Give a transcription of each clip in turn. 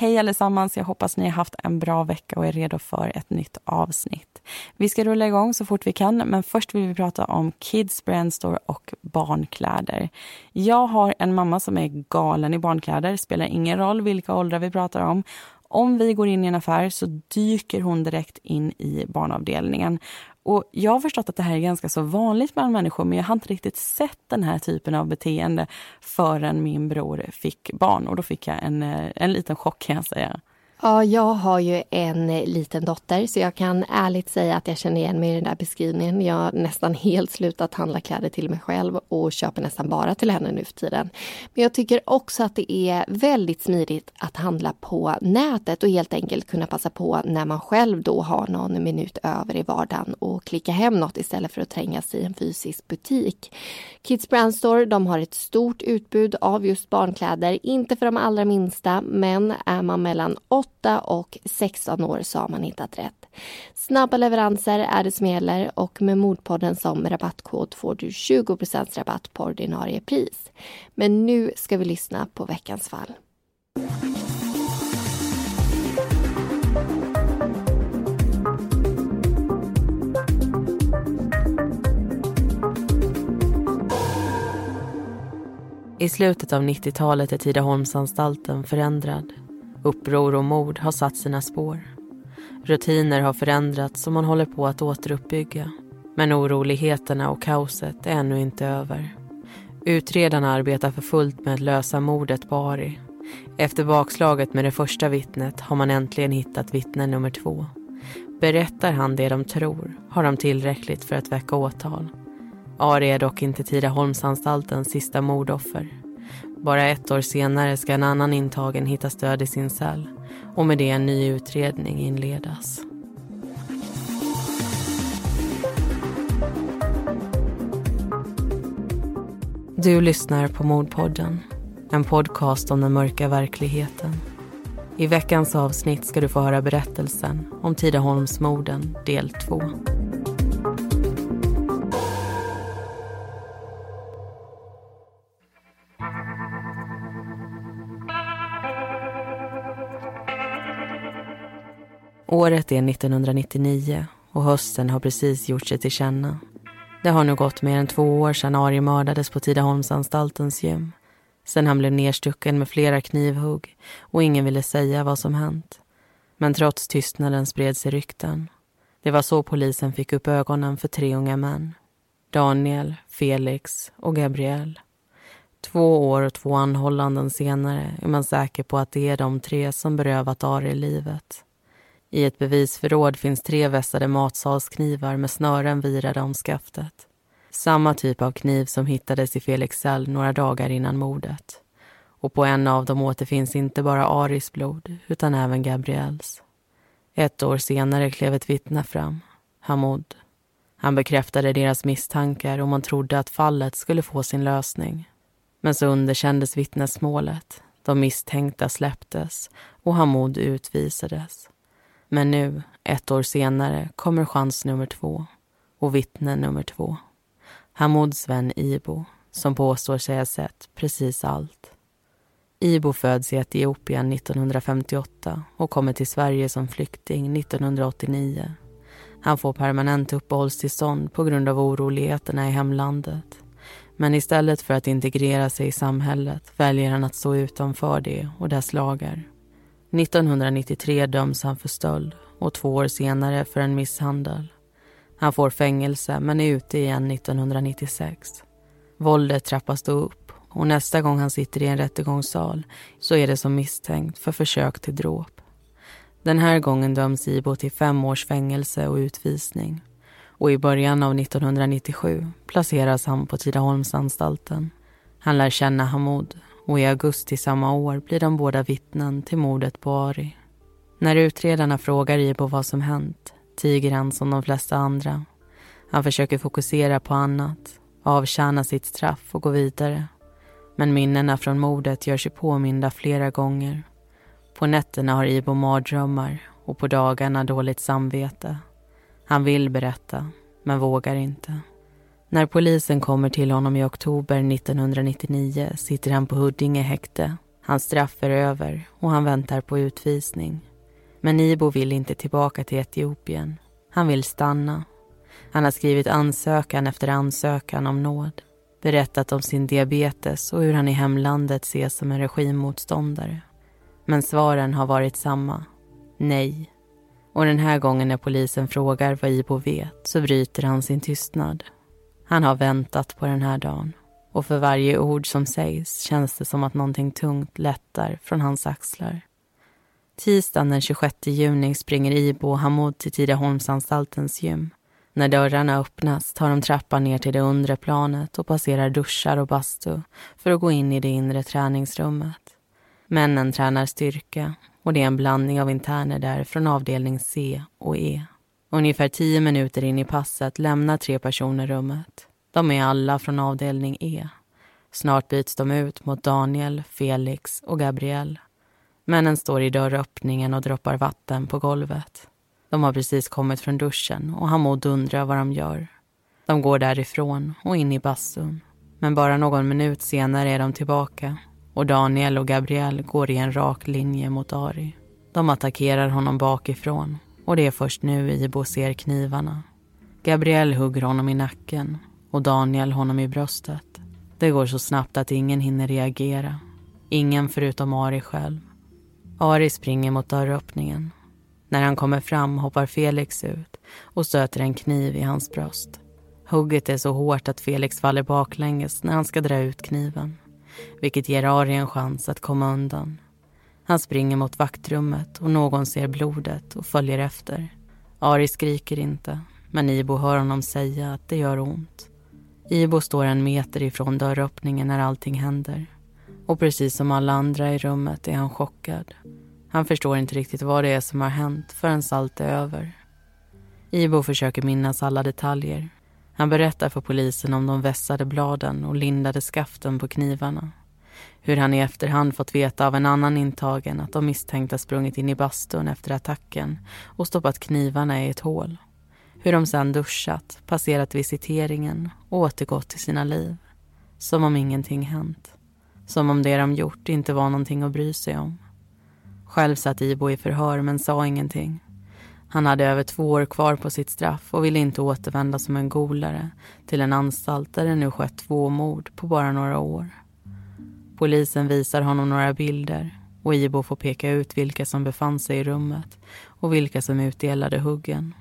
Hej allesammans, jag hoppas ni har haft en bra vecka och är redo för ett nytt avsnitt. Vi ska rulla igång så fort vi kan, men först vill vi prata om Kids Brandstore och barnkläder. Jag har en mamma som är galen i barnkläder, spelar ingen roll vilka åldrar vi pratar om. Om vi går in i en affär så dyker hon direkt in i barnavdelningen. Och jag har förstått att det här är ganska så vanligt bland människor men jag har inte riktigt sett den här typen av beteende förrän min bror fick barn och då fick jag en, eh, en liten chock kan jag säga. Ja, jag har ju en eh, liten dotter så jag kan ärligt säga att jag känner igen mig i den där beskrivningen. Jag har nästan helt slutat handla kläder till mig själv och köper nästan bara till henne nu för tiden. Men jag tycker också att det är väldigt smidigt att handla på nätet och helt enkelt kunna passa på när man själv då har någon minut över i vardagen och klicka hem något istället för att trängas i en fysisk butik. Kids Brand Store, de har ett stort utbud av just barnkläder, inte för de allra minsta, men är man mellan 8 och 16 år så har man hittat rätt. Snabba leveranser är det som gäller och med Mordpodden som rabattkod får du 20 rabatt på ordinarie pris. Men nu ska vi lyssna på veckans fall. I slutet av 90-talet är Tidaholmsanstalten förändrad. Uppror och mord har satt sina spår. Rutiner har förändrats och man håller på att återuppbygga. Men oroligheterna och kaoset är ännu inte över. Utredarna arbetar för fullt med att lösa mordet på Ari. Efter bakslaget med det första vittnet har man äntligen hittat vittne nummer två. Berättar han det de tror har de tillräckligt för att väcka åtal. Ari är dock inte Tidaholmsanstaltens sista mordoffer. Bara ett år senare ska en annan intagen hitta stöd i sin cell och med det en ny utredning inledas. Du lyssnar på Mordpodden, en podcast om den mörka verkligheten. I veckans avsnitt ska du få höra berättelsen om Tidaholmsmorden del 2. Året är 1999 och hösten har precis gjort sig till känna. Det har nu gått mer än två år sedan Ari mördades på Tidaholmsanstaltens gym. Sen han blev nerstucken med flera knivhugg och ingen ville säga vad som hänt. Men trots tystnaden spred sig rykten. Det var så polisen fick upp ögonen för tre unga män. Daniel, Felix och Gabriel. Två år och två anhållanden senare är man säker på att det är de tre som berövat Ari livet. I ett bevisförråd finns tre vässade matsalsknivar med snören virade om skaftet. Samma typ av kniv som hittades i Felix cell några dagar innan mordet. Och på en av dem återfinns inte bara Aris blod, utan även Gabriels. Ett år senare klev ett vittne fram, Hamoud. Han bekräftade deras misstankar och man trodde att fallet skulle få sin lösning. Men så underkändes vittnesmålet. De misstänkta släpptes och Hamoud utvisades. Men nu, ett år senare, kommer chans nummer två och vittne nummer två. Hamoud Sven Ibo, som påstår sig ha sett precis allt. Ibo föds i Etiopien 1958 och kommer till Sverige som flykting 1989. Han får permanent uppehållstillstånd på grund av oroligheterna i hemlandet. Men istället för att integrera sig i samhället väljer han att stå utanför det och dess lagar. 1993 döms han för stöld och två år senare för en misshandel. Han får fängelse men är ute igen 1996. Våldet trappas då upp och nästa gång han sitter i en rättegångssal så är det som misstänkt för försök till dråp. Den här gången döms Ibo till fem års fängelse och utvisning. Och i början av 1997 placeras han på Tidaholmsanstalten. Han lär känna Hamoud och i augusti samma år blir de båda vittnen till mordet på Ari. När utredarna frågar Ibo vad som hänt tiger han som de flesta andra. Han försöker fokusera på annat, avtjäna sitt straff och gå vidare. Men minnena från mordet gör sig påminda flera gånger. På nätterna har Ibo mardrömmar och på dagarna dåligt samvete. Han vill berätta, men vågar inte. När polisen kommer till honom i oktober 1999 sitter han på Huddinge häkte. Hans straff är över och han väntar på utvisning. Men Ibo vill inte tillbaka till Etiopien. Han vill stanna. Han har skrivit ansökan efter ansökan om nåd. Berättat om sin diabetes och hur han i hemlandet ses som en regimmotståndare. Men svaren har varit samma. Nej. Och den här gången när polisen frågar vad Ibo vet så bryter han sin tystnad. Han har väntat på den här dagen och för varje ord som sägs känns det som att någonting tungt lättar från hans axlar. Tisdagen den 26 juni springer Ibo och Hamoud till Tidaholmsanstaltens gym. När dörrarna öppnas tar de trappan ner till det undre planet och passerar duschar och bastu för att gå in i det inre träningsrummet. Männen tränar styrka och det är en blandning av interner där från avdelning C och E. Ungefär tio minuter in i passet lämnar tre personer rummet. De är alla från avdelning E. Snart byts de ut mot Daniel, Felix och Gabriel. Männen står i dörröppningen och droppar vatten på golvet. De har precis kommit från duschen och Hamoud undrar vad de gör. De går därifrån och in i bastun. Men bara någon minut senare är de tillbaka och Daniel och Gabriel går i en rak linje mot Ari. De attackerar honom bakifrån och det är först nu Ibo ser knivarna. Gabriel hugger honom i nacken och Daniel honom i bröstet. Det går så snabbt att ingen hinner reagera. Ingen förutom Ari själv. Ari springer mot dörröppningen. När han kommer fram hoppar Felix ut och stöter en kniv i hans bröst. Hugget är så hårt att Felix faller baklänges när han ska dra ut kniven vilket ger Ari en chans att komma undan. Han springer mot vaktrummet och någon ser blodet och följer efter. Ari skriker inte, men Ibo hör honom säga att det gör ont. Ibo står en meter ifrån dörröppningen när allting händer. Och precis som alla andra i rummet är han chockad. Han förstår inte riktigt vad det är som har hänt förrän allt är över. Ibo försöker minnas alla detaljer. Han berättar för polisen om de vässade bladen och lindade skaften på knivarna. Hur han i efterhand fått veta av en annan intagen att de misstänkta sprungit in i bastun efter attacken och stoppat knivarna i ett hål. Hur de sedan duschat, passerat visiteringen och återgått till sina liv. Som om ingenting hänt. Som om det de gjort inte var någonting att bry sig om. Själv satt Ibo i förhör men sa ingenting. Han hade över två år kvar på sitt straff och ville inte återvända som en golare till en anstalt där det nu skett två mord på bara några år. Polisen visar honom några bilder och Ibo får peka ut vilka som befann sig i rummet och vilka som utdelade huggen.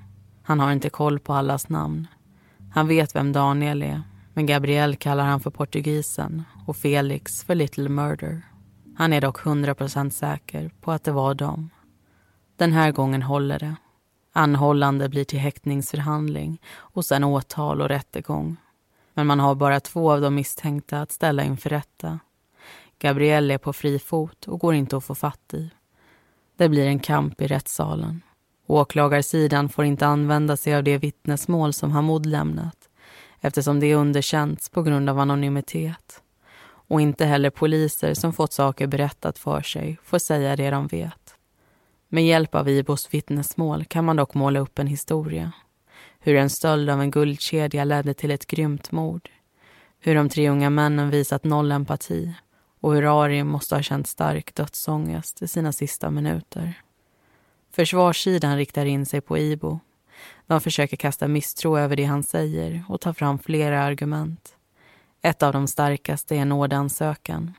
Han har inte koll på allas namn. Han vet vem Daniel är, men Gabriel kallar han för portugisen och Felix för Little Murder. Han är dock 100% säker på att det var dem. Den här gången håller det. Anhållande blir till häktningsförhandling och sen åtal och rättegång. Men man har bara två av de misstänkta att ställa inför rätta. Gabrielle är på fri fot och går inte att få fatt i. Det blir en kamp i rättssalen. Åklagarsidan får inte använda sig av det vittnesmål som Hamoud lämnat eftersom det underkänts på grund av anonymitet. Och inte heller poliser som fått saker berättat för sig får säga det de vet. Med hjälp av Ibos vittnesmål kan man dock måla upp en historia. Hur en stöld av en guldkedja ledde till ett grymt mord. Hur de tre unga männen visat noll empati och hur Ari måste ha känt stark dödsångest i sina sista minuter. Försvarssidan riktar in sig på Ibo. De försöker kasta misstro över det han säger och ta fram flera argument. Ett av de starkaste är nådansökan.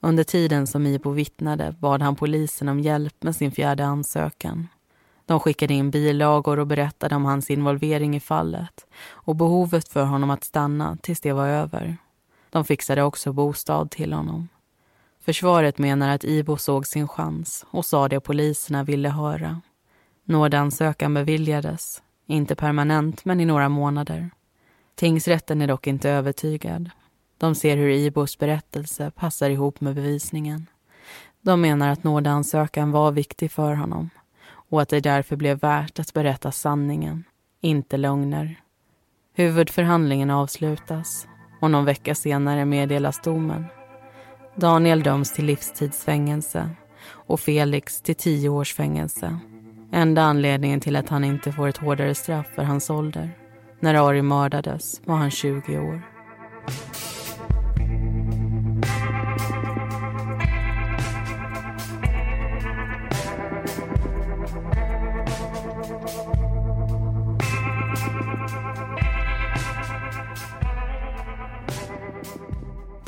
Under tiden som Ibo vittnade bad han polisen om hjälp med sin fjärde ansökan. De skickade in bilagor och berättade om hans involvering i fallet och behovet för honom att stanna tills det var över. De fixade också bostad till honom. Försvaret menar att Ibo såg sin chans och sa det poliserna ville höra. Nådansökan beviljades, inte permanent men i några månader. Tingsrätten är dock inte övertygad. De ser hur Ibos berättelse passar ihop med bevisningen. De menar att nådansökan var viktig för honom och att det därför blev värt att berätta sanningen, inte lögner. Huvudförhandlingen avslutas och någon vecka senare meddelas domen. Daniel döms till livstidsfängelse och Felix till tio års fängelse. Enda anledningen till att han inte får ett hårdare straff är hans ålder. När Ari mördades var han 20 år.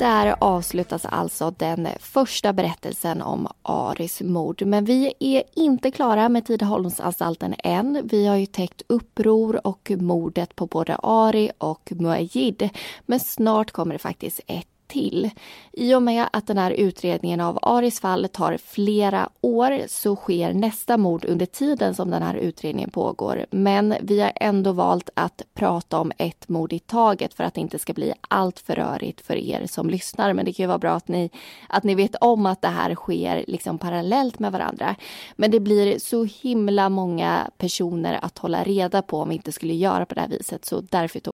Där avslutas alltså den första berättelsen om Aris mord. Men vi är inte klara med Tidaholmsanstalten än. Vi har ju täckt uppror och mordet på både Ari och Muajid. Men snart kommer det faktiskt ett till. I och med att den här utredningen av Aris fall tar flera år så sker nästa mord under tiden som den här utredningen pågår. Men vi har ändå valt att prata om ett mord i taget för att det inte ska bli allt för rörigt för er som lyssnar. Men det kan ju vara bra att ni, att ni vet om att det här sker liksom parallellt med varandra. Men det blir så himla många personer att hålla reda på om vi inte skulle göra på det här viset. Så därför tog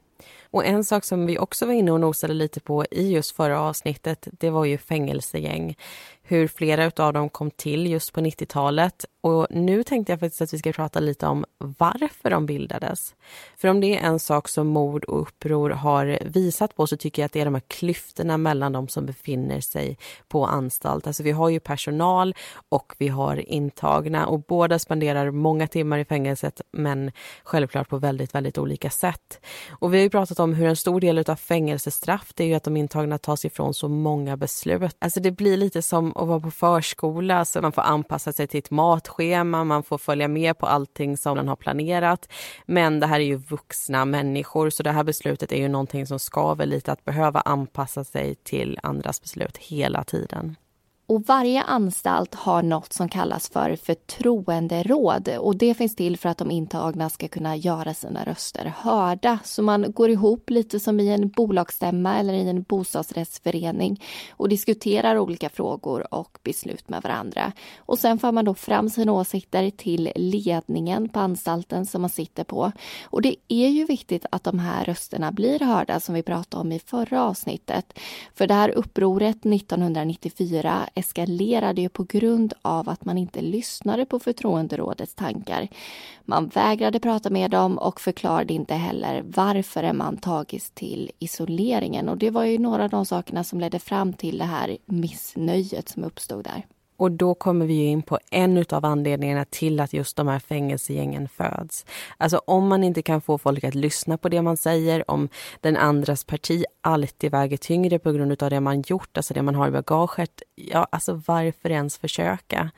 Och en sak som vi också var inne och nosade lite på i just förra avsnittet, det var ju fängelsegäng hur flera av dem kom till just på 90-talet. Och nu tänkte jag faktiskt att vi ska prata lite om varför de bildades. För om det är en sak som mord och uppror har visat på så tycker jag att det är de här klyftorna mellan de som befinner sig på anstalt. Alltså vi har ju personal och vi har intagna och båda spenderar många timmar i fängelset men självklart på väldigt, väldigt olika sätt. Och vi har ju pratat om hur en stor del av fängelsestraff det är ju att de intagna tas ifrån så många beslut. Alltså det blir lite som att vara på förskola så man får anpassa sig till ett matschema, man får följa med på allting som man har planerat. Men det här är ju vuxna människor så det här beslutet är ju någonting som skaver lite att behöva anpassa sig till andras beslut hela tiden. Och varje anstalt har något som kallas för förtroenderåd och det finns till för att de intagna ska kunna göra sina röster hörda. Så man går ihop lite som i en bolagsstämma eller i en bostadsrättsförening och diskuterar olika frågor och beslut med varandra. Och sen för man då fram sina åsikter till ledningen på anstalten som man sitter på. Och det är ju viktigt att de här rösterna blir hörda som vi pratade om i förra avsnittet. För det här upproret 1994 eskalerade ju på grund av att man inte lyssnade på förtroenderådets tankar. Man vägrade prata med dem och förklarade inte heller varför man tagits till isoleringen. Och det var ju några av de sakerna som ledde fram till det här missnöjet som uppstod där. Och då kommer vi in på en av anledningarna till att just de här fängelsegängen föds. Alltså om man inte kan få folk att lyssna på det man säger, om den andras parti alltid väger tyngre på grund av det man gjort, alltså det man har i bagaget. Ja, alltså varför ens försöka?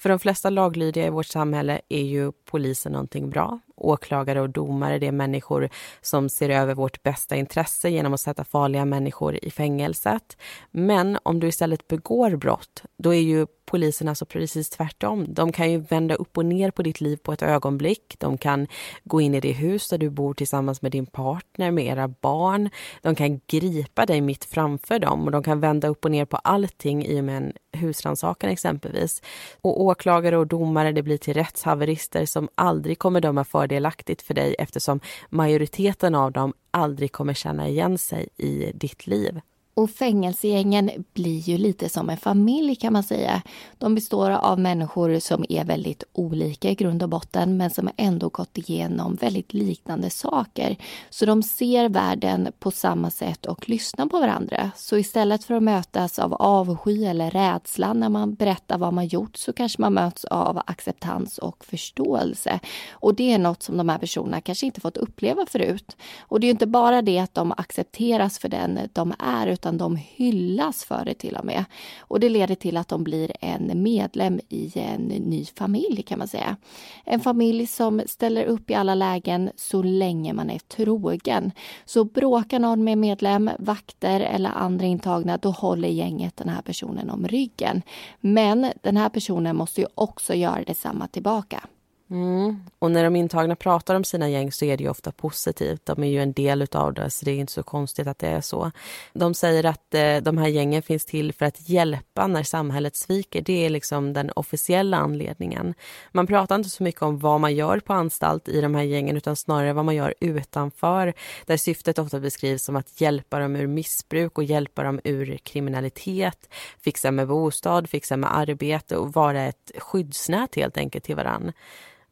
För de flesta laglydiga i vårt samhälle är ju polisen någonting bra. Åklagare och domare, det är människor som ser över vårt bästa intresse genom att sätta farliga människor i fängelset. Men om du istället begår brott, då är ju polisen alltså precis tvärtom. De kan ju vända upp och ner på ditt liv på ett ögonblick. De kan gå in i det hus där du bor tillsammans med din partner, med era barn. De kan gripa dig mitt framför dem och de kan vända upp och ner på allting i och med en husrannsakan exempelvis. Och åklagare och domare, det blir till rättshaverister som aldrig kommer döma fördelaktigt för dig eftersom majoriteten av dem aldrig kommer känna igen sig i ditt liv. Och fängelsegängen blir ju lite som en familj kan man säga. De består av människor som är väldigt olika i grund och botten men som ändå gått igenom väldigt liknande saker. Så de ser världen på samma sätt och lyssnar på varandra. Så istället för att mötas av avsky eller rädsla när man berättar vad man gjort så kanske man möts av acceptans och förståelse. Och det är något som de här personerna kanske inte fått uppleva förut. Och det är inte bara det att de accepteras för den de är utan de hyllas för det till och med. Och det leder till att de blir en medlem i en ny familj kan man säga. En familj som ställer upp i alla lägen så länge man är trogen. Så bråkar någon med medlem, vakter eller andra intagna, då håller gänget den här personen om ryggen. Men den här personen måste ju också göra detsamma tillbaka. Mm. Och när de intagna pratar om sina gäng så är det ju ofta positivt. De är ju en del utav det, så det är inte så konstigt att det är så. De säger att eh, de här gängen finns till för att hjälpa när samhället sviker. Det är liksom den officiella anledningen. Man pratar inte så mycket om vad man gör på anstalt i de här gängen utan snarare vad man gör utanför. Där syftet ofta beskrivs som att hjälpa dem ur missbruk och hjälpa dem ur kriminalitet, fixa med bostad, fixa med arbete och vara ett skyddsnät helt enkelt till varann.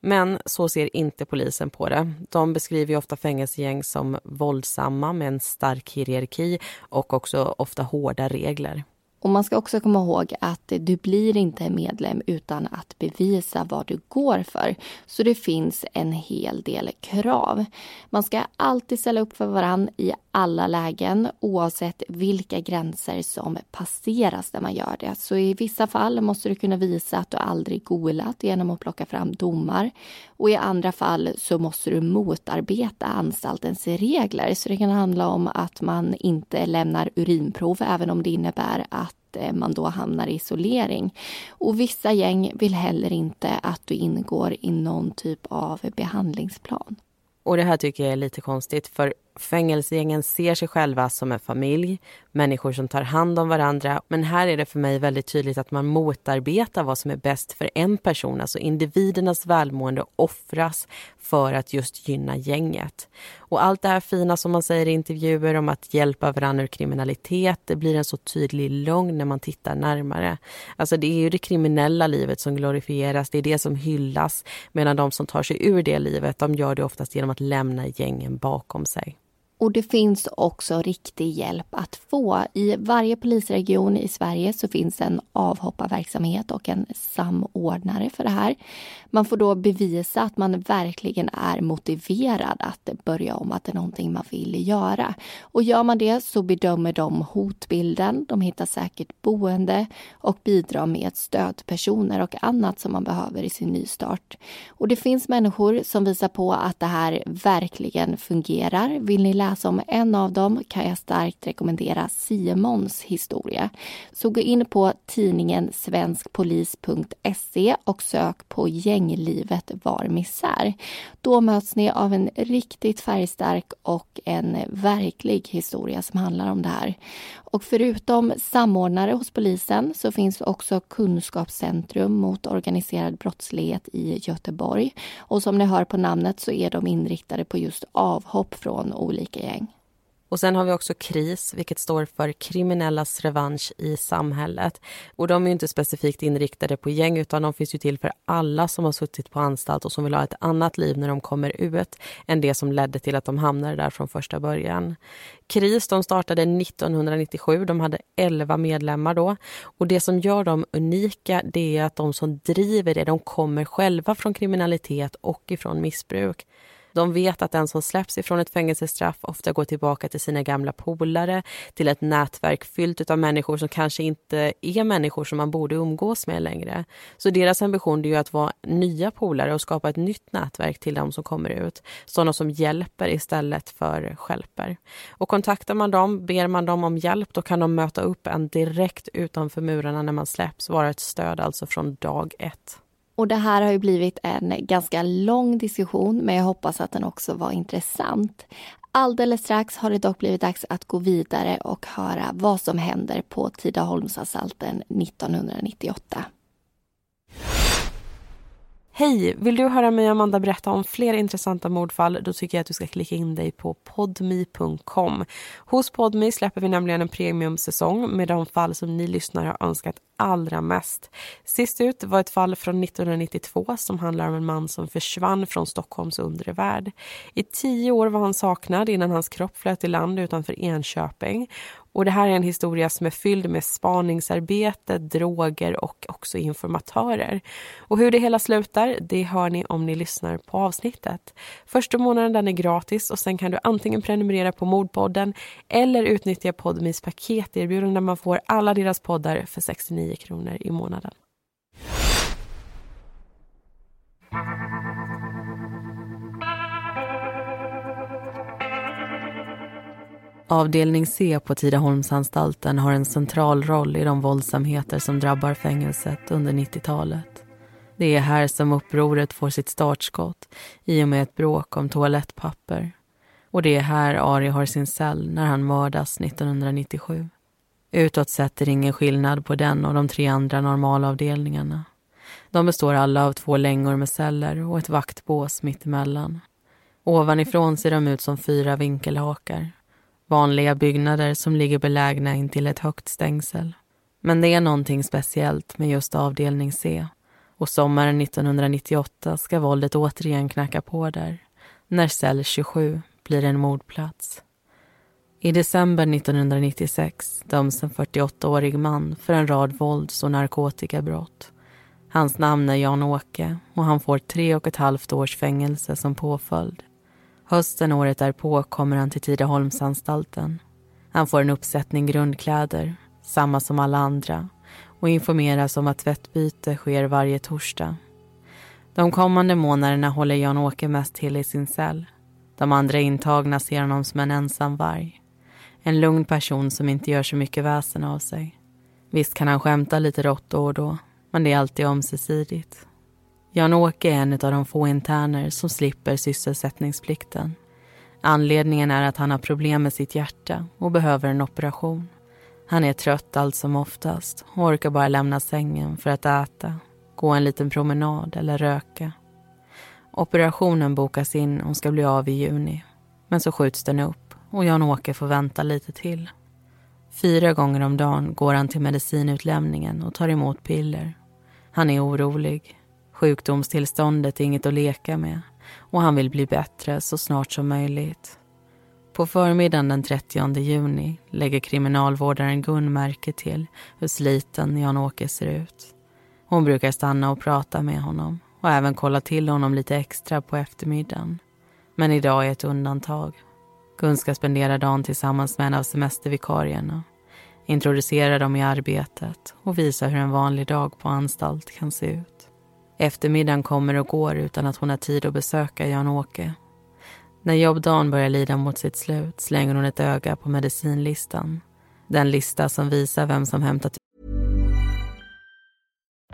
Men så ser inte polisen på det. De beskriver ofta fängelsegäng som våldsamma med en stark hierarki och också ofta hårda regler. Och man ska också komma ihåg att du blir inte medlem utan att bevisa vad du går för. Så det finns en hel del krav. Man ska alltid ställa upp för varann i alla lägen oavsett vilka gränser som passeras när man gör det. Så i vissa fall måste du kunna visa att du aldrig golat genom att plocka fram domar. Och i andra fall så måste du motarbeta anstaltens regler. Så det kan handla om att man inte lämnar urinprov även om det innebär att eh, man då hamnar i isolering. Och vissa gäng vill heller inte att du ingår i någon typ av behandlingsplan. Och det här tycker jag är lite konstigt för Fängelsegängen ser sig själva som en familj, människor som tar hand om varandra. Men här är det för mig väldigt tydligt att man motarbetar vad som är bäst för en person. Alltså individernas välmående offras för att just gynna gänget. Och allt det här fina som man säger i intervjuer om att hjälpa varandra ur kriminalitet, det blir en så tydlig lögn när man tittar närmare. Alltså det är ju det kriminella livet som glorifieras, det är det som hyllas. Medan de som tar sig ur det livet, de gör det oftast genom att lämna gängen bakom sig. Och det finns också riktig hjälp att få. I varje polisregion i Sverige så finns en avhopparverksamhet och en samordnare för det här. Man får då bevisa att man verkligen är motiverad att börja om, att det är någonting man vill göra. Och gör man det så bedömer de hotbilden, de hittar säkert boende och bidrar med stödpersoner och annat som man behöver i sin nystart. Och det finns människor som visar på att det här verkligen fungerar. Vill ni läsa om en av dem kan jag starkt rekommendera Simons historia. Så gå in på tidningen svenskpolis.se och sök på gänglivet var misär. Då möts ni av en riktigt färgstark och en verklig historia som handlar om det här. Och förutom samordnare hos polisen så finns också Kunskapscentrum mot organiserad brottslighet i Göteborg. Och som ni hör på namnet så är de inriktade på just avhopp från olika gäng. Och sen har vi också KRIS, vilket står för kriminellas revansch i samhället. Och de är inte specifikt inriktade på gäng utan de finns ju till för alla som har suttit på anstalt och som vill ha ett annat liv när de kommer ut än det som ledde till att de hamnade där från första början. KRIS de startade 1997, de hade 11 medlemmar då. Och det som gör dem unika det är att de som driver det, de kommer själva från kriminalitet och ifrån missbruk. De vet att den som släpps ifrån ett fängelsestraff ofta går tillbaka till sina gamla polare, till ett nätverk fyllt av människor som kanske inte är människor som man borde umgås med längre. Så deras ambition är ju att vara nya polare och skapa ett nytt nätverk till de som kommer ut. Sådana som hjälper istället för skälper. Och kontaktar man dem, ber man dem om hjälp, då kan de möta upp en direkt utanför murarna när man släpps, vara ett stöd alltså från dag ett. Och det här har ju blivit en ganska lång diskussion, men jag hoppas att den också var intressant. Alldeles strax har det dock blivit dags att gå vidare och höra vad som händer på Tidaholmsanstalten 1998. Hej! Vill du höra mig och Amanda berätta om fler intressanta mordfall? Då tycker jag att du ska klicka in dig på podmi.com. Hos Podmi släpper vi nämligen en premiumsäsong med de fall som ni lyssnare har önskat allra mest. Sist ut var ett fall från 1992 som handlar om en man som försvann från Stockholms undre värld. I tio år var han saknad innan hans kropp flöt i land utanför Enköping. Och det här är en historia som är fylld med spaningsarbete, droger och också informatörer. Och hur det hela slutar, det hör ni om ni lyssnar på avsnittet. Första månaden den är gratis och sen kan du antingen prenumerera på Mordpodden eller utnyttja Podmis paketerbjudande där man får alla deras poddar för 69 kronor i månaden. Avdelning C på Tidaholmsanstalten har en central roll i de våldsamheter som drabbar fängelset under 90-talet. Det är här som upproret får sitt startskott i och med ett bråk om toalettpapper. Och det är här Ari har sin cell när han mördas 1997. Utåt sett är det ingen skillnad på den och de tre andra normalavdelningarna. De består alla av två längor med celler och ett vaktbås mittemellan. Ovanifrån ser de ut som fyra vinkelhakar Vanliga byggnader som ligger belägna intill ett högt stängsel. Men det är någonting speciellt med just avdelning C. Och sommaren 1998 ska våldet återigen knacka på där. När cell 27 blir en mordplats. I december 1996 döms en 48-årig man för en rad vålds och narkotikabrott. Hans namn är Jan-Åke och han får tre och ett halvt års fängelse som påföljd. Hösten året därpå kommer han till Tidaholmsanstalten. Han får en uppsättning grundkläder, samma som alla andra och informeras om att tvättbyte sker varje torsdag. De kommande månaderna håller Jan-Åke mest till i sin cell. De andra intagna ser honom som en ensam varg. En lugn person som inte gör så mycket väsen av sig. Visst kan han skämta lite rått då och då, men det är alltid ömsesidigt. Jan-Åke är en av de få interner som slipper sysselsättningsplikten. Anledningen är att han har problem med sitt hjärta och behöver en operation. Han är trött allt som oftast och orkar bara lämna sängen för att äta, gå en liten promenad eller röka. Operationen bokas in och ska bli av i juni. Men så skjuts den upp och Jan-Åke får vänta lite till. Fyra gånger om dagen går han till medicinutlämningen och tar emot piller. Han är orolig Sjukdomstillståndet är inget att leka med och han vill bli bättre så snart som möjligt. På förmiddagen den 30 juni lägger kriminalvårdaren Gun märke till hur sliten Jan-Åke ser ut. Hon brukar stanna och prata med honom och även kolla till honom lite extra på eftermiddagen. Men idag är ett undantag. Gun ska spendera dagen tillsammans med en av semestervikarierna introducera dem i arbetet och visa hur en vanlig dag på anstalt kan se ut. Eftermiddagen kommer och går utan att hon har tid att besöka Jan-Åke. När jobbdagen börjar lida mot sitt slut slänger hon ett öga på medicinlistan. Den lista som visar vem som hämtat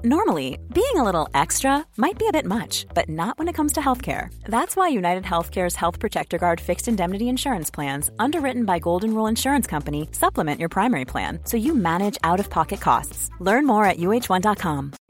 Normally, being a little extra might be a bit much, but not when it comes to healthcare. That's why United Healthcare's Health Protector Guard fixed indemnity insurance plans, underwritten by Golden Rule Insurance Company, supplement your primary plan so you manage out of pocket costs. Learn more at uh1.com.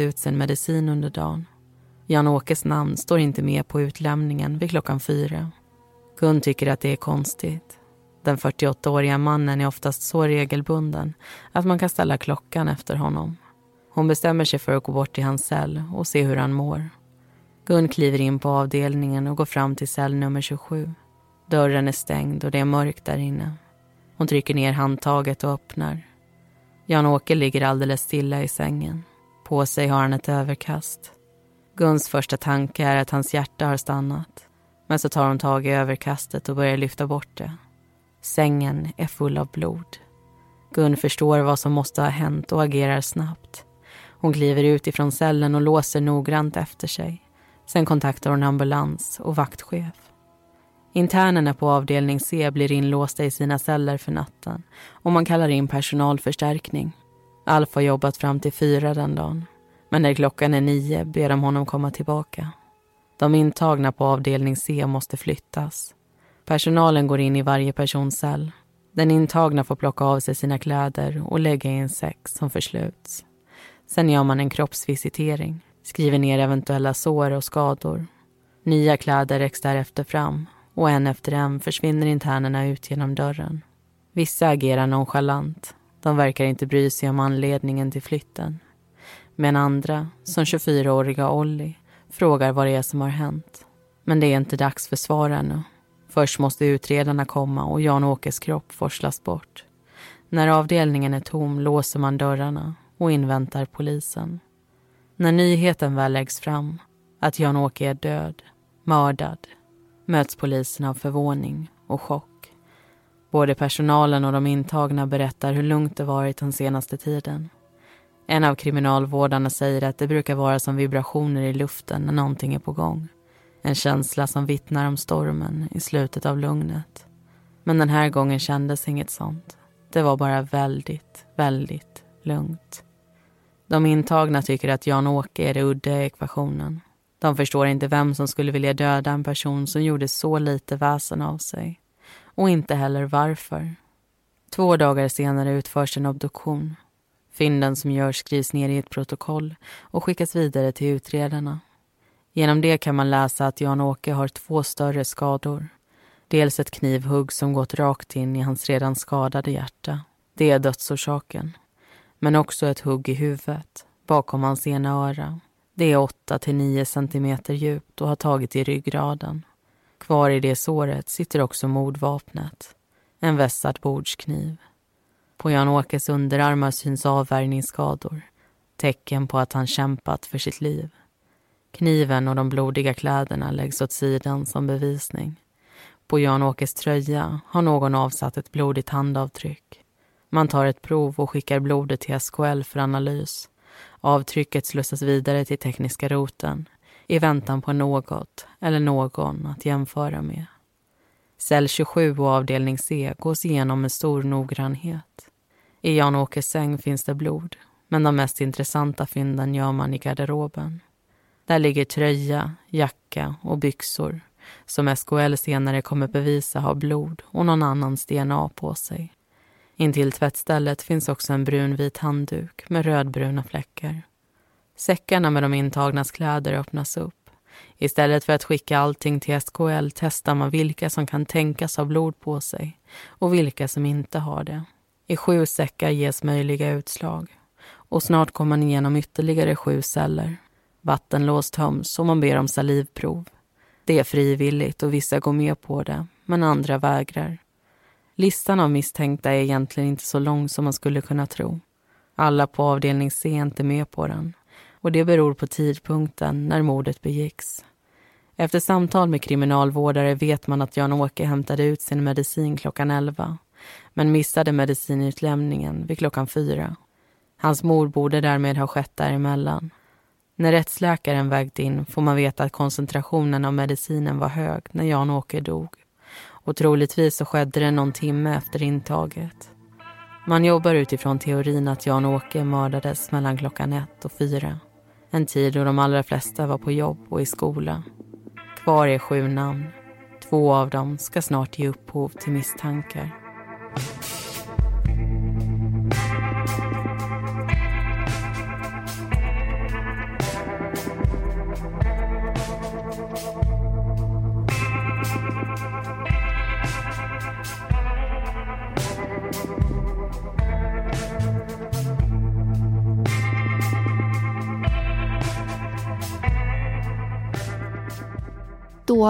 ut sin medicin under dagen. Jan-Åkes namn står inte med på utlämningen vid klockan fyra. Gun tycker att det är konstigt. Den 48-åriga mannen är oftast så regelbunden att man kan ställa klockan efter honom. Hon bestämmer sig för att gå bort till hans cell och se hur han mår. Gun kliver in på avdelningen och går fram till cell nummer 27. Dörren är stängd och det är mörkt där inne. Hon trycker ner handtaget och öppnar. Jan-Åke ligger alldeles stilla i sängen. På sig har han ett överkast. Guns första tanke är att hans hjärta har stannat. Men så tar hon tag i överkastet och börjar lyfta bort det. Sängen är full av blod. Gun förstår vad som måste ha hänt och agerar snabbt. Hon kliver ut ifrån cellen och låser noggrant efter sig. Sen kontaktar hon ambulans och vaktchef. Internerna på avdelning C blir inlåsta i sina celler för natten och man kallar in personalförstärkning. Alf har jobbat fram till fyra den dagen. Men när klockan är nio ber de honom komma tillbaka. De intagna på avdelning C måste flyttas. Personalen går in i varje persons cell. Den intagna får plocka av sig sina kläder och lägga i en säck som försluts. Sen gör man en kroppsvisitering, skriver ner eventuella sår och skador. Nya kläder räcks därefter fram och en efter en försvinner internerna ut genom dörren. Vissa agerar nonchalant. De verkar inte bry sig om anledningen till flytten. Men andra, som 24-åriga Olli, frågar vad det är som har hänt. Men det är inte dags för svar ännu. Först måste utredarna komma och Jan-Åkes kropp forslas bort. När avdelningen är tom låser man dörrarna och inväntar polisen. När nyheten väl läggs fram, att Jan-Åke är död, mördad, möts polisen av förvåning och chock. Både personalen och de intagna berättar hur lugnt det varit den senaste tiden. En av kriminalvårdarna säger att det brukar vara som vibrationer i luften när någonting är på gång. En känsla som vittnar om stormen i slutet av lugnet. Men den här gången kändes inget sånt. Det var bara väldigt, väldigt lugnt. De intagna tycker att Jan-Åke är det udda i ekvationen. De förstår inte vem som skulle vilja döda en person som gjorde så lite väsen av sig. Och inte heller varför. Två dagar senare utförs en obduktion. Fynden som görs skrivs ner i ett protokoll och skickas vidare till utredarna. Genom det kan man läsa att Jan-Åke har två större skador. Dels ett knivhugg som gått rakt in i hans redan skadade hjärta. Det är dödsorsaken. Men också ett hugg i huvudet, bakom hans ena öra. Det är 8 till 9 centimeter djupt och har tagit i ryggraden. Kvar i det såret sitter också mordvapnet. En vässad bordskniv. På Jan-Åkes underarmar syns avvärjningsskador. Tecken på att han kämpat för sitt liv. Kniven och de blodiga kläderna läggs åt sidan som bevisning. På Jan-Åkes tröja har någon avsatt ett blodigt handavtryck. Man tar ett prov och skickar blodet till SKL för analys. Avtrycket slussas vidare till tekniska roten i väntan på något eller någon att jämföra med. Cell 27 och avdelning C gås igenom med stor noggrannhet. I Jan-Åkes säng finns det blod, men de mest intressanta fynden gör man i garderoben. Där ligger tröja, jacka och byxor som SKL senare kommer bevisa har blod och någon annans DNA på sig. Intill tvättstället finns också en brunvit handduk med rödbruna fläckar. Säckarna med de intagnas kläder öppnas upp. Istället för att skicka allting till SKL testar man vilka som kan tänkas ha blod på sig och vilka som inte har det. I sju säckar ges möjliga utslag och snart kommer man igenom ytterligare sju celler. Vattenlås töms och man ber om salivprov. Det är frivilligt och vissa går med på det, men andra vägrar. Listan av misstänkta är egentligen inte så lång som man skulle kunna tro. Alla på avdelning C är inte med på den och det beror på tidpunkten när mordet begicks. Efter samtal med kriminalvårdare vet man att Jan-Åke hämtade ut sin medicin klockan 11 men missade medicinutlämningen vid klockan fyra. Hans mord borde därmed ha skett däremellan. När rättsläkaren vägt in får man veta att koncentrationen av medicinen var hög när Jan-Åke dog. Och troligtvis så skedde det någon timme efter intaget. Man jobbar utifrån teorin att Jan-Åke mördades mellan klockan ett och fyra. En tid då de allra flesta var på jobb och i skola. Kvar är sju namn. Två av dem ska snart ge upphov till misstankar.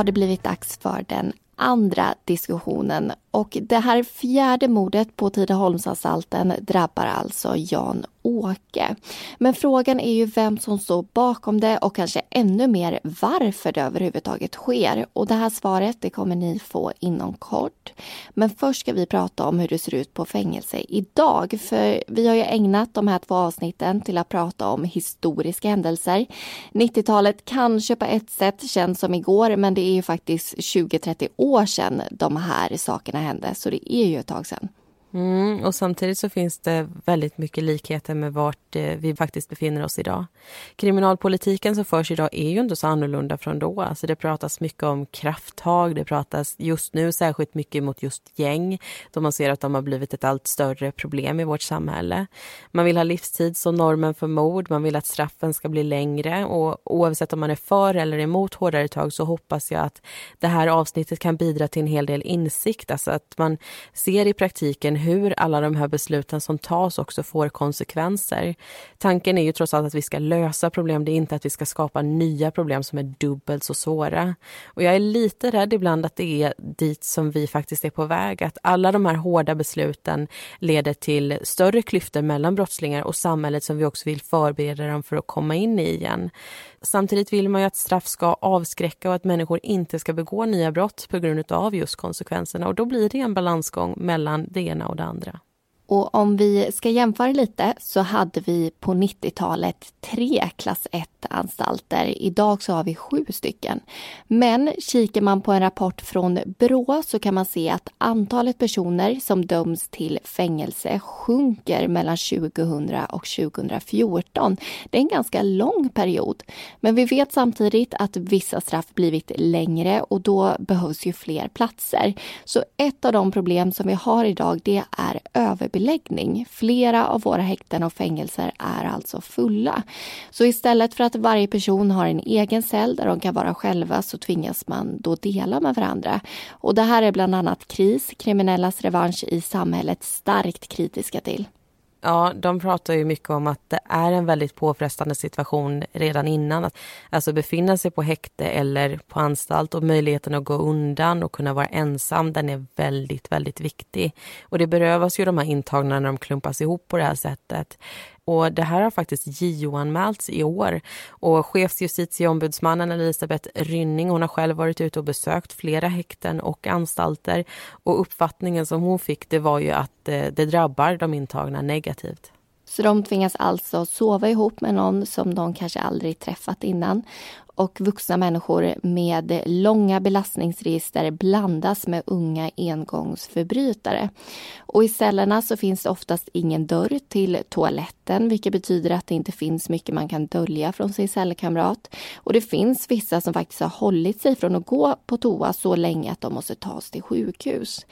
Har det blivit dags för den andra diskussionen. Och det här fjärde mordet på Tidaholmsanstalten drabbar alltså Jan Åke. Men frågan är ju vem som står bakom det och kanske ännu mer varför det överhuvudtaget sker. Och det här svaret det kommer ni få inom kort. Men först ska vi prata om hur det ser ut på fängelse idag. För vi har ju ägnat de här två avsnitten till att prata om historiska händelser. 90-talet kanske på ett sätt känns som igår men det är ju faktiskt 20-30 år sedan de här sakerna hände. Så det är ju ett tag sedan. Mm, och samtidigt så finns det väldigt mycket likheter med vart eh, vi faktiskt befinner oss idag. Kriminalpolitiken som förs idag är ju inte så annorlunda från då. Alltså det pratas mycket om krafttag, det pratas just nu särskilt mycket mot just gäng då man ser att de har blivit ett allt större problem i vårt samhälle. Man vill ha livstid som normen för mord, man vill att straffen ska bli längre och oavsett om man är för eller emot hårdare tag så hoppas jag att det här avsnittet kan bidra till en hel del insikt, alltså att man ser i praktiken hur alla de här besluten som tas också får konsekvenser. Tanken är ju trots allt att vi ska lösa problem, det är inte att vi ska skapa nya problem som är dubbelt så svåra. Och jag är lite rädd ibland att det är dit som vi faktiskt är på väg, att alla de här hårda besluten leder till större klyftor mellan brottslingar och samhället som vi också vill förbereda dem för att komma in i igen. Samtidigt vill man ju att straff ska avskräcka och att människor inte ska begå nya brott på grund av just konsekvenserna. Och då blir det en balansgång mellan det ena och det andra. Och om vi ska jämföra lite så hade vi på 90-talet tre klass 1-anstalter. Idag så har vi sju stycken. Men kikar man på en rapport från Brå så kan man se att antalet personer som döms till fängelse sjunker mellan 2000 och 2014. Det är en ganska lång period. Men vi vet samtidigt att vissa straff blivit längre och då behövs ju fler platser. Så ett av de problem som vi har idag det är överbeläggning överbeläggning. Flera av våra häkten och fängelser är alltså fulla. Så istället för att varje person har en egen cell där de kan vara själva så tvingas man då dela med varandra. Och det här är bland annat KRIS, Kriminellas revansch i samhället, starkt kritiska till. Ja, de pratar ju mycket om att det är en väldigt påfrestande situation redan innan. Att alltså befinna sig på häkte eller på anstalt och möjligheten att gå undan och kunna vara ensam, den är väldigt, väldigt viktig. Och det berövas ju de här intagna när de klumpas ihop på det här sättet. Och det här har faktiskt JO-anmälts i år. Och chefsjustitieombudsmannen Elisabeth Rynning hon har själv varit ute och besökt flera häkten och anstalter. Och uppfattningen som hon fick det var ju att eh, det drabbar de intagna negativt. Så de tvingas alltså sova ihop med någon som de kanske aldrig träffat innan och vuxna människor med långa belastningsregister blandas med unga engångsförbrytare. Och I cellerna så finns det oftast ingen dörr till toaletten vilket betyder att det inte finns mycket man kan dölja från sin cellkamrat. Och det finns vissa som faktiskt har hållit sig från att gå på toa så länge att de måste tas till sjukhus.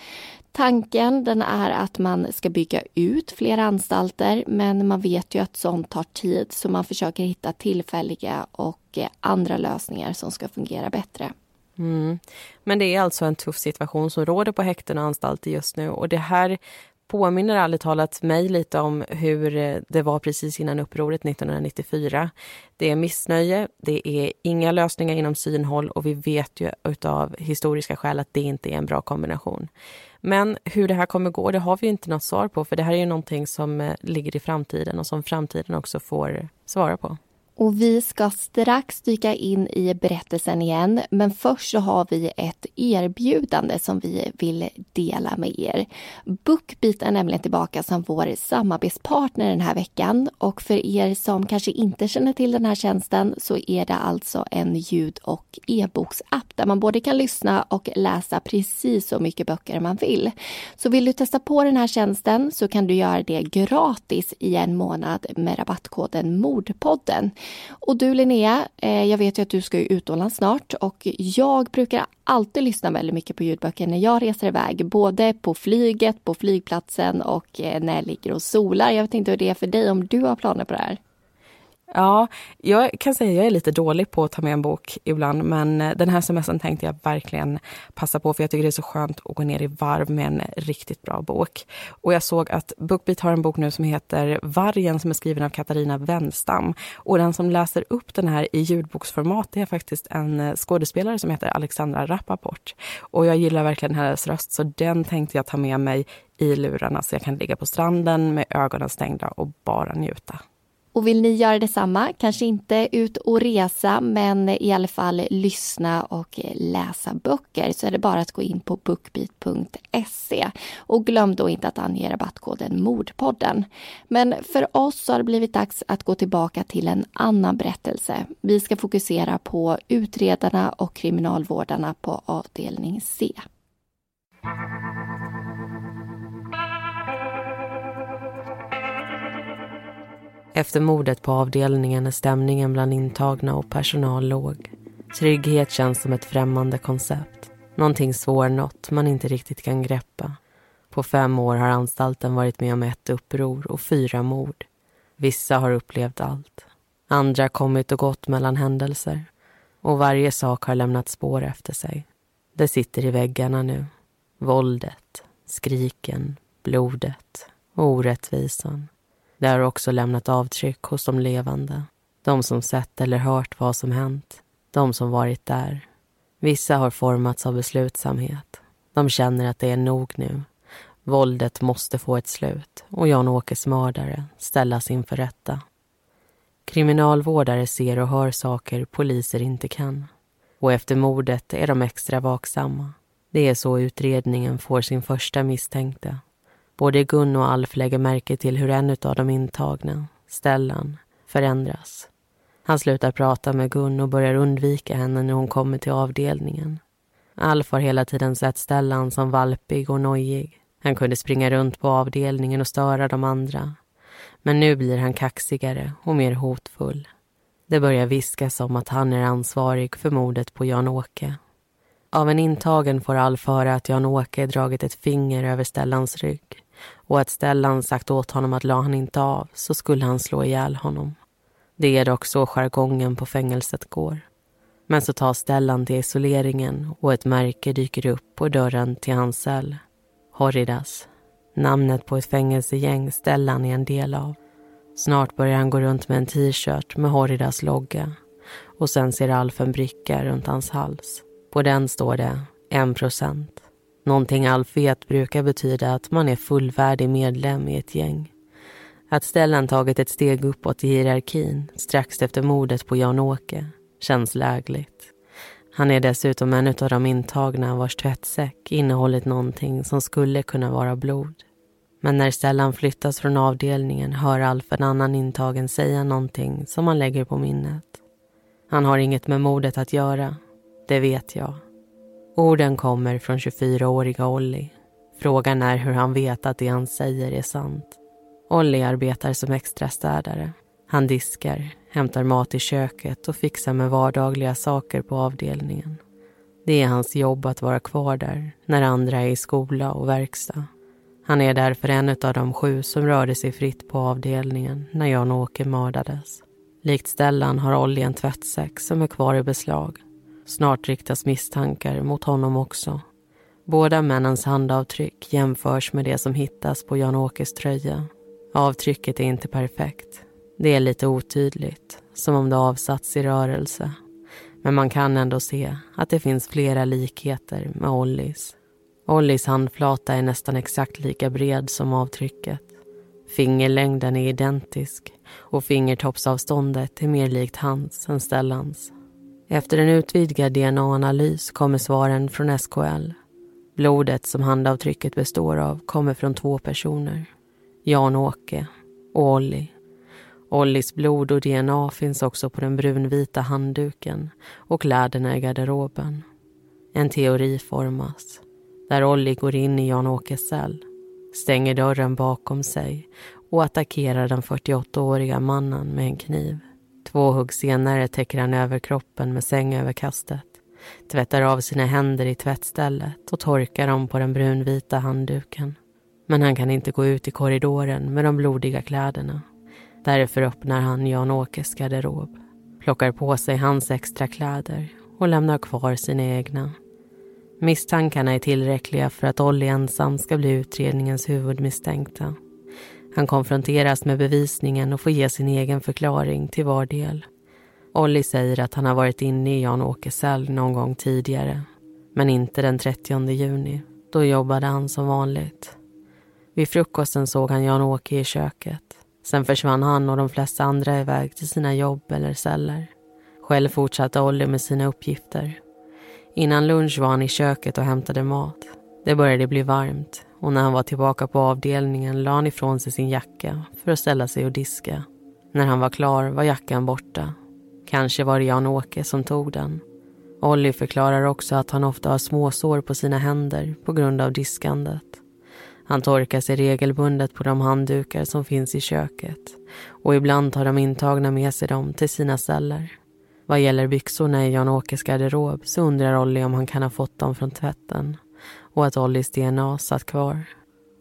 Tanken den är att man ska bygga ut fler anstalter men man vet ju att sånt tar tid så man försöker hitta tillfälliga och eh, andra lösningar som ska fungera bättre. Mm. Men det är alltså en tuff situation som råder på häkten och anstalter just nu och det här påminner ärligt talat mig lite om hur eh, det var precis innan upproret 1994. Det är missnöje, det är inga lösningar inom synhåll och vi vet ju utav historiska skäl att det inte är en bra kombination. Men hur det här kommer gå, det har vi inte något svar på för det här är ju någonting som eh, ligger i framtiden och som framtiden också får eh, svara på. Och vi ska strax dyka in i berättelsen igen, men först så har vi ett erbjudande som vi vill dela med er. Bookbeat är nämligen tillbaka som vår samarbetspartner den här veckan och för er som kanske inte känner till den här tjänsten så är det alltså en ljud och e-boksapp där man både kan lyssna och läsa precis så mycket böcker man vill. Så vill du testa på den här tjänsten så kan du göra det gratis i en månad med rabattkoden Mordpodden. Och du Linnea, eh, jag vet ju att du ska utomlands snart och jag brukar alltid lyssna väldigt mycket på ljudböcker när jag reser iväg. Både på flyget, på flygplatsen och eh, när jag ligger och solar. Jag vet inte hur det är för dig, om du har planer på det här? Ja, jag kan säga att jag är lite dålig på att ta med en bok ibland, men eh, den här semestern tänkte jag verkligen passa på, för jag tycker det är så skönt att gå ner i varv med en riktigt bra bok. Och jag såg att Bookbeat har en bok nu som heter Vargen som är skriven av Katarina Wenstam. Och den som läser upp den här i ljudboksformat det är faktiskt en eh, skådespelare som heter Alexandra Rappaport. Och jag gillar verkligen hennes röst, så den tänkte jag ta med mig i lurarna så jag kan ligga på stranden med ögonen stängda och bara njuta. Och vill ni göra detsamma, kanske inte ut och resa men i alla fall lyssna och läsa böcker så är det bara att gå in på bookbeat.se. Och glöm då inte att ange rabattkoden Mordpodden. Men för oss har det blivit dags att gå tillbaka till en annan berättelse. Vi ska fokusera på utredarna och kriminalvårdarna på avdelning C. Efter mordet på avdelningen är stämningen bland intagna och personal låg. Trygghet känns som ett främmande koncept. Någonting svårnått man inte riktigt kan greppa. På fem år har anstalten varit med om ett uppror och fyra mord. Vissa har upplevt allt. Andra kommit och gått mellan händelser. Och varje sak har lämnat spår efter sig. Det sitter i väggarna nu. Våldet, skriken, blodet och orättvisan. Det har också lämnat avtryck hos de levande. De som sett eller hört vad som hänt. De som varit där. Vissa har formats av beslutsamhet. De känner att det är nog nu. Våldet måste få ett slut och Jan-Åkes mördare ställas inför rätta. Kriminalvårdare ser och hör saker poliser inte kan. Och efter mordet är de extra vaksamma. Det är så utredningen får sin första misstänkte. Både Gun och Alf lägger märke till hur en av de intagna, Stellan, förändras. Han slutar prata med Gun och börjar undvika henne när hon kommer till avdelningen. Alf har hela tiden sett Stellan som valpig och nojig. Han kunde springa runt på avdelningen och störa de andra. Men nu blir han kaxigare och mer hotfull. Det börjar viskas om att han är ansvarig för mordet på Jan-Åke. Av en intagen får Alf höra att Jan-Åke dragit ett finger över Stellans rygg och att Stellan sagt åt honom att la han inte av så skulle han slå ihjäl honom. Det är dock så jargongen på fängelset går. Men så tar Stellan till isoleringen och ett märke dyker upp på dörren till hans cell. Horridas. Namnet på ett fängelsegäng Stellan är en del av. Snart börjar han gå runt med en t-shirt med Horridas logga. Och sen ser Alf en bricka runt hans hals. På den står det en procent. Någonting Alf vet brukar betyda att man är fullvärdig medlem i ett gäng. Att Stellan tagit ett steg uppåt i hierarkin strax efter mordet på Jan-Åke känns lägligt. Han är dessutom en av de intagna vars tvättsäck innehållit någonting som skulle kunna vara blod. Men när Stellan flyttas från avdelningen hör Alf en annan intagen säga någonting som han lägger på minnet. Han har inget med mordet att göra, det vet jag. Orden kommer från 24-åriga Olli. Frågan är hur han vet att det han säger är sant. Olli arbetar som extra städare. Han diskar, hämtar mat i köket och fixar med vardagliga saker på avdelningen. Det är hans jobb att vara kvar där när andra är i skola och verkstad. Han är därför en av de sju som rörde sig fritt på avdelningen när Jan-Åke mördades. Likt Stellan har Olli en tvättsäck som är kvar i beslag Snart riktas misstankar mot honom också. Båda männens handavtryck jämförs med det som hittas på Jan-Åkes tröja. Avtrycket är inte perfekt. Det är lite otydligt, som om det avsatts i rörelse. Men man kan ändå se att det finns flera likheter med Ollis. Ollis handflata är nästan exakt lika bred som avtrycket. Fingerlängden är identisk och fingertoppsavståndet är mer likt hans än Stellans. Efter en utvidgad DNA-analys kommer svaren från SKL. Blodet som handavtrycket består av kommer från två personer. Jan-Åke och Olli. Ollis blod och DNA finns också på den brunvita handduken och kläderna i garderoben. En teori formas där Olli går in i Jan-Åkes cell, stänger dörren bakom sig och attackerar den 48-åriga mannen med en kniv. Två hugg senare täcker han över kroppen med sängöverkastet, tvättar av sina händer i tvättstället och torkar dem på den brunvita handduken. Men han kan inte gå ut i korridoren med de blodiga kläderna. Därför öppnar han Jan-Åkes garderob, plockar på sig hans extra kläder och lämnar kvar sina egna. Misstankarna är tillräckliga för att Olli ensam ska bli utredningens huvudmisstänkta. Han konfronteras med bevisningen och får ge sin egen förklaring till var del. Olli säger att han har varit inne i Jan-Åkes cell någon gång tidigare. Men inte den 30 juni. Då jobbade han som vanligt. Vid frukosten såg han Jan-Åke i köket. Sen försvann han och de flesta andra iväg till sina jobb eller celler. Själv fortsatte Olli med sina uppgifter. Innan lunch var han i köket och hämtade mat. Det började bli varmt och när han var tillbaka på avdelningen la han ifrån sig sin jacka för att ställa sig och diska. När han var klar var jackan borta. Kanske var det Jan-Åke som tog den. Olli förklarar också att han ofta har småsår på sina händer på grund av diskandet. Han torkar sig regelbundet på de handdukar som finns i köket och ibland tar de intagna med sig dem till sina celler. Vad gäller byxorna i Jan-Åkes garderob så undrar Olli om han kan ha fått dem från tvätten och att Ollis DNA satt kvar.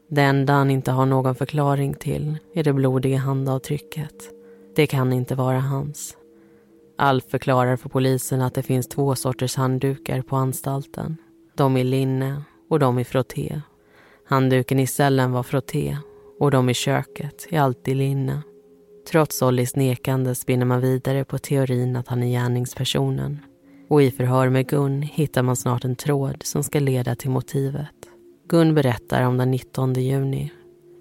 Det enda han inte har någon förklaring till är det blodiga handavtrycket. Det kan inte vara hans. Alf förklarar för polisen att det finns två sorters handdukar på anstalten. De i linne och de i frotté. Handduken i cellen var frotté och de i köket är alltid linne. Trots Ollis nekande spinner man vidare på teorin att han är gärningspersonen. Och i förhör med Gun hittar man snart en tråd som ska leda till motivet. Gun berättar om den 19 juni.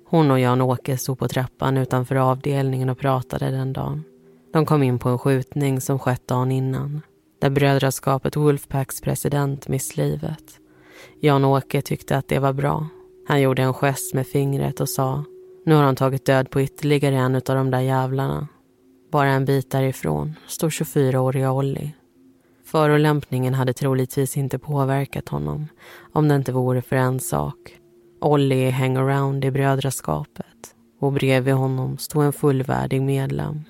Hon och Jan-Åke stod på trappan utanför avdelningen och pratade den dagen. De kom in på en skjutning som skett dagen innan där brödraskapet Wolfpacks president mist livet. Jan-Åke tyckte att det var bra. Han gjorde en gest med fingret och sa nu har han tagit död på ytterligare en av de där jävlarna. Bara en bit därifrån står 24-åriga Olli. Förolämpningen hade troligtvis inte påverkat honom om det inte vore för en sak. Olli är hangaround i brödraskapet och bredvid honom stod en fullvärdig medlem.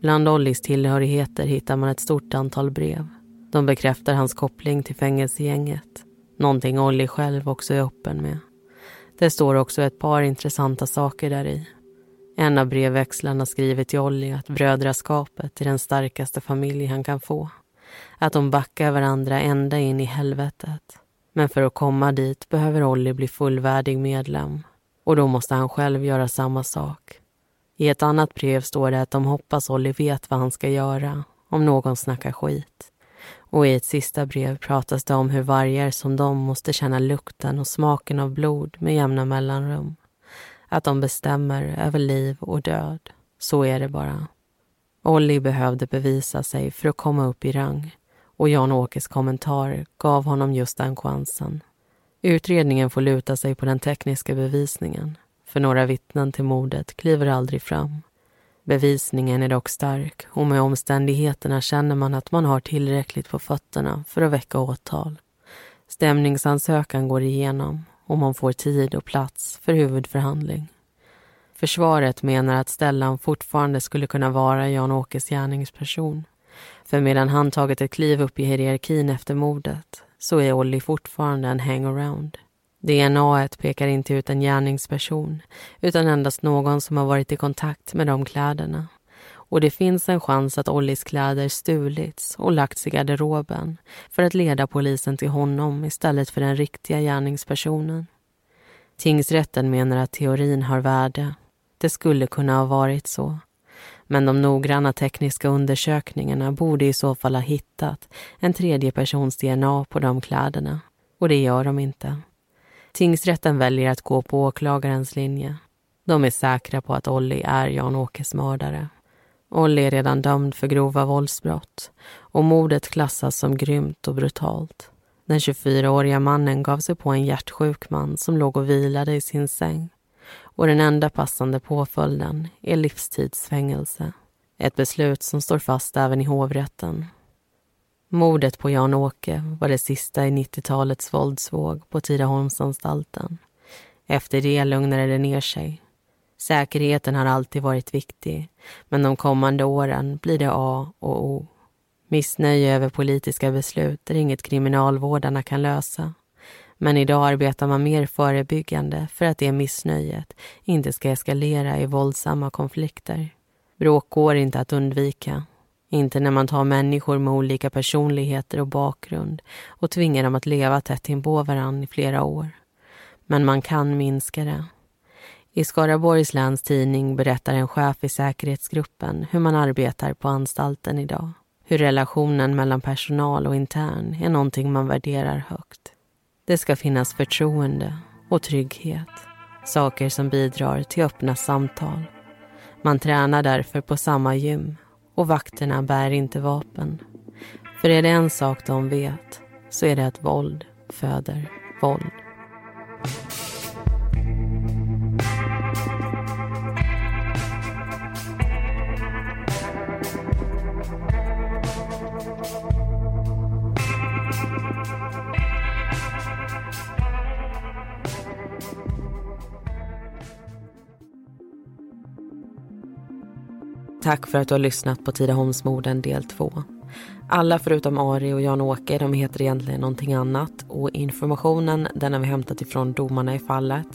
Bland Ollis tillhörigheter hittar man ett stort antal brev. De bekräftar hans koppling till fängelsegänget. Någonting Olli själv också är öppen med. Det står också ett par intressanta saker där i. En av brevväxlarna skriver till Olli att brödraskapet är den starkaste familj han kan få. Att de backar varandra ända in i helvetet. Men för att komma dit behöver Olli bli fullvärdig medlem. Och då måste han själv göra samma sak. I ett annat brev står det att de hoppas Olli vet vad han ska göra om någon snackar skit. Och i ett sista brev pratas det om hur vargar som de måste känna lukten och smaken av blod med jämna mellanrum. Att de bestämmer över liv och död. Så är det bara. Olli behövde bevisa sig för att komma upp i rang och Jan-Åkes kommentar gav honom just den chansen. Utredningen får luta sig på den tekniska bevisningen för några vittnen till mordet kliver aldrig fram. Bevisningen är dock stark och med omständigheterna känner man att man har tillräckligt på fötterna för att väcka åtal. Stämningsansökan går igenom och man får tid och plats för huvudförhandling. Försvaret menar att Stellan fortfarande skulle kunna vara Jan-Åkes gärningsperson. För medan han tagit ett kliv upp i hierarkin efter mordet så är Olli fortfarande en hangaround. DNA pekar inte ut en gärningsperson utan endast någon som har varit i kontakt med de kläderna. Och det finns en chans att Ollis kläder stulits och lagts i garderoben för att leda polisen till honom istället för den riktiga gärningspersonen. Tingsrätten menar att teorin har värde. Det skulle kunna ha varit så. Men de noggranna tekniska undersökningarna borde i så fall ha hittat en tredje persons DNA på de kläderna. Och det gör de inte. Tingsrätten väljer att gå på åklagarens linje. De är säkra på att Olli är Jan-Åkes mördare. Olli är redan dömd för grova våldsbrott och mordet klassas som grymt och brutalt. Den 24-åriga mannen gav sig på en hjärtsjuk man som låg och vilade i sin säng. Och den enda passande påföljden är livstidsfängelse. Ett beslut som står fast även i hovrätten Mordet på Jan-Åke var det sista i 90-talets våldsvåg på Tidaholmsanstalten. Efter det lugnade det ner sig. Säkerheten har alltid varit viktig, men de kommande åren blir det A och O. Missnöje över politiska beslut är inget kriminalvårdarna kan lösa. Men idag arbetar man mer förebyggande för att det missnöjet inte ska eskalera i våldsamma konflikter. Bråk går inte att undvika. Inte när man tar människor med olika personligheter och bakgrund och tvingar dem att leva tätt inpå varandra i flera år. Men man kan minska det. I Skaraborgs läns tidning berättar en chef i säkerhetsgruppen hur man arbetar på anstalten idag. Hur relationen mellan personal och intern är någonting man värderar högt. Det ska finnas förtroende och trygghet. Saker som bidrar till öppna samtal. Man tränar därför på samma gym och vakterna bär inte vapen. För är det en sak de vet så är det att våld föder våld. Tack för att du har lyssnat på Tidaholmsmorden del 2. Alla förutom Ari och Jan-Åke de heter egentligen någonting annat och informationen den har vi hämtat ifrån domarna i fallet,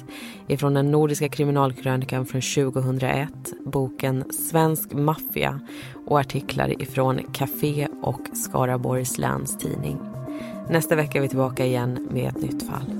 ifrån den nordiska kriminalkrönikan från 2001, boken Svensk maffia och artiklar ifrån Café och Skaraborgs läns tidning. Nästa vecka är vi tillbaka igen med ett nytt fall.